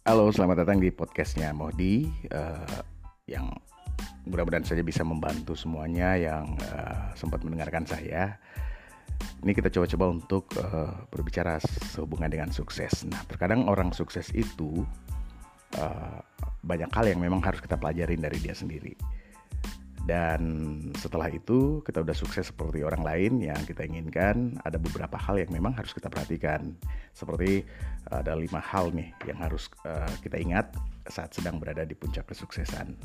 Halo, selamat datang di podcastnya Mohdi uh, yang mudah-mudahan saja bisa membantu semuanya yang uh, sempat mendengarkan saya. Ini kita coba-coba untuk uh, berbicara sehubungan dengan sukses. Nah, terkadang orang sukses itu uh, banyak hal yang memang harus kita pelajarin dari dia sendiri. Dan setelah itu kita udah sukses seperti orang lain yang kita inginkan, ada beberapa hal yang memang harus kita perhatikan. Seperti ada lima hal nih yang harus uh, kita ingat saat sedang berada di puncak kesuksesan.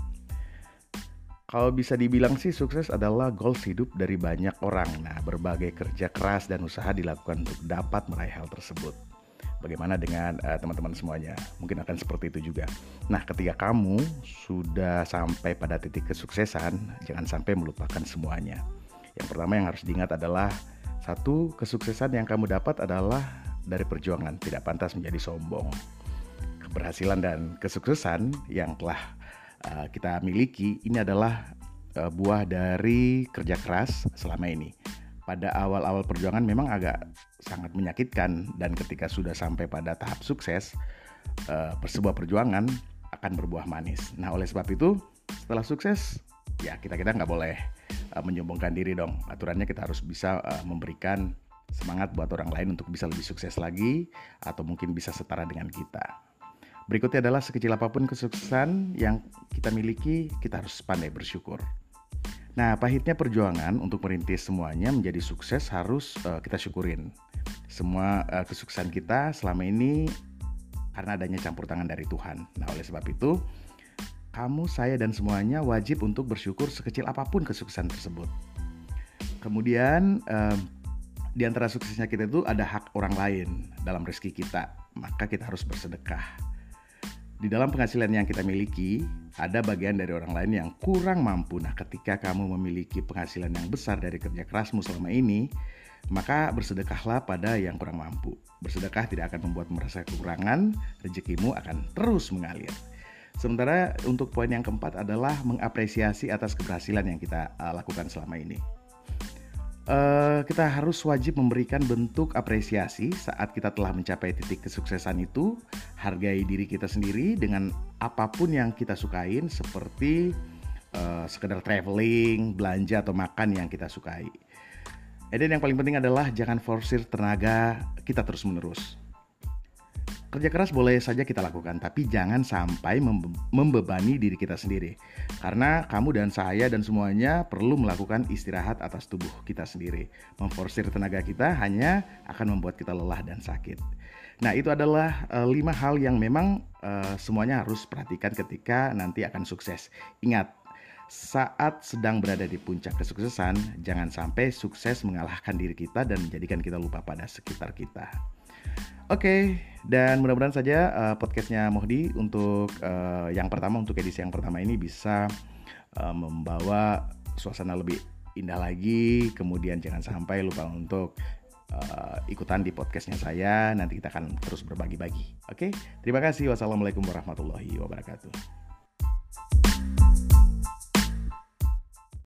Kalau bisa dibilang sih sukses adalah goals hidup dari banyak orang. Nah, berbagai kerja keras dan usaha dilakukan untuk dapat meraih hal tersebut. Bagaimana dengan uh, teman-teman semuanya? Mungkin akan seperti itu juga. Nah, ketika kamu sudah sampai pada titik kesuksesan, jangan sampai melupakan semuanya. Yang pertama yang harus diingat adalah satu, kesuksesan yang kamu dapat adalah dari perjuangan, tidak pantas menjadi sombong. Keberhasilan dan kesuksesan yang telah uh, kita miliki ini adalah uh, buah dari kerja keras selama ini pada awal-awal perjuangan memang agak sangat menyakitkan dan ketika sudah sampai pada tahap sukses uh, sebuah perjuangan akan berbuah manis. Nah oleh sebab itu setelah sukses ya kita kita nggak boleh uh, menyombongkan diri dong. Aturannya kita harus bisa uh, memberikan semangat buat orang lain untuk bisa lebih sukses lagi atau mungkin bisa setara dengan kita. Berikutnya adalah sekecil apa pun kesuksesan yang kita miliki, kita harus pandai bersyukur. Nah, pahitnya perjuangan untuk merintis semuanya menjadi sukses harus uh, kita syukurin. Semua uh, kesuksesan kita selama ini karena adanya campur tangan dari Tuhan. Nah, oleh sebab itu, kamu, saya, dan semuanya wajib untuk bersyukur sekecil apa pun kesuksesan tersebut. Kemudian, uh, di antara suksesnya kita itu ada hak orang lain dalam rezeki kita, maka kita harus bersedekah di dalam penghasilan yang kita miliki, ada bagian dari orang lain yang kurang mampu. Nah, ketika kamu memiliki penghasilan yang besar dari kerja kerasmu selama ini, maka bersedekahlah pada yang kurang mampu. Bersedekah tidak akan membuat merasa kekurangan, rezekimu akan terus mengalir. Sementara untuk poin yang keempat adalah mengapresiasi atas keberhasilan yang kita uh, lakukan selama ini uh, kita harus wajib memberikan bentuk apresiasi saat kita telah mencapai titik kesuksesan itu. Hargai diri kita sendiri dengan apa pun yang kita sukain, seperti uh, sekedar traveling, belanja atau makan yang kita sukai. Dan yang paling penting adalah jangan forsir tenaga kita terus menerus. Kerja keras boleh saja kita lakukan, tapi jangan sampai membebani diri kita sendiri. Karena kamu dan saya dan semuanya perlu melakukan istirahat atas tubuh kita sendiri. Memforsir tenaga kita hanya akan membuat kita lelah dan sakit. Nah, itu adalah uh, lima hal yang memang uh, semuanya harus perhatikan ketika nanti akan sukses. Ingat, saat sedang berada di puncak kesuksesan, jangan sampai sukses mengalahkan diri kita dan menjadikan kita lupa pada sekitar kita. Oke, dan mudah-mudahan saja uh, podcastnya Mohdi untuk uh, yang pertama untuk edisi yang pertama ini bisa uh, membawa suasana lebih indah lagi. Kemudian jangan sampai lupa untuk uh, ikutan di podcastnya saya. Nanti kita akan terus berbagi-bagi. Oke, okay? terima kasih. Wassalamualaikum warahmatullahi wabarakatuh.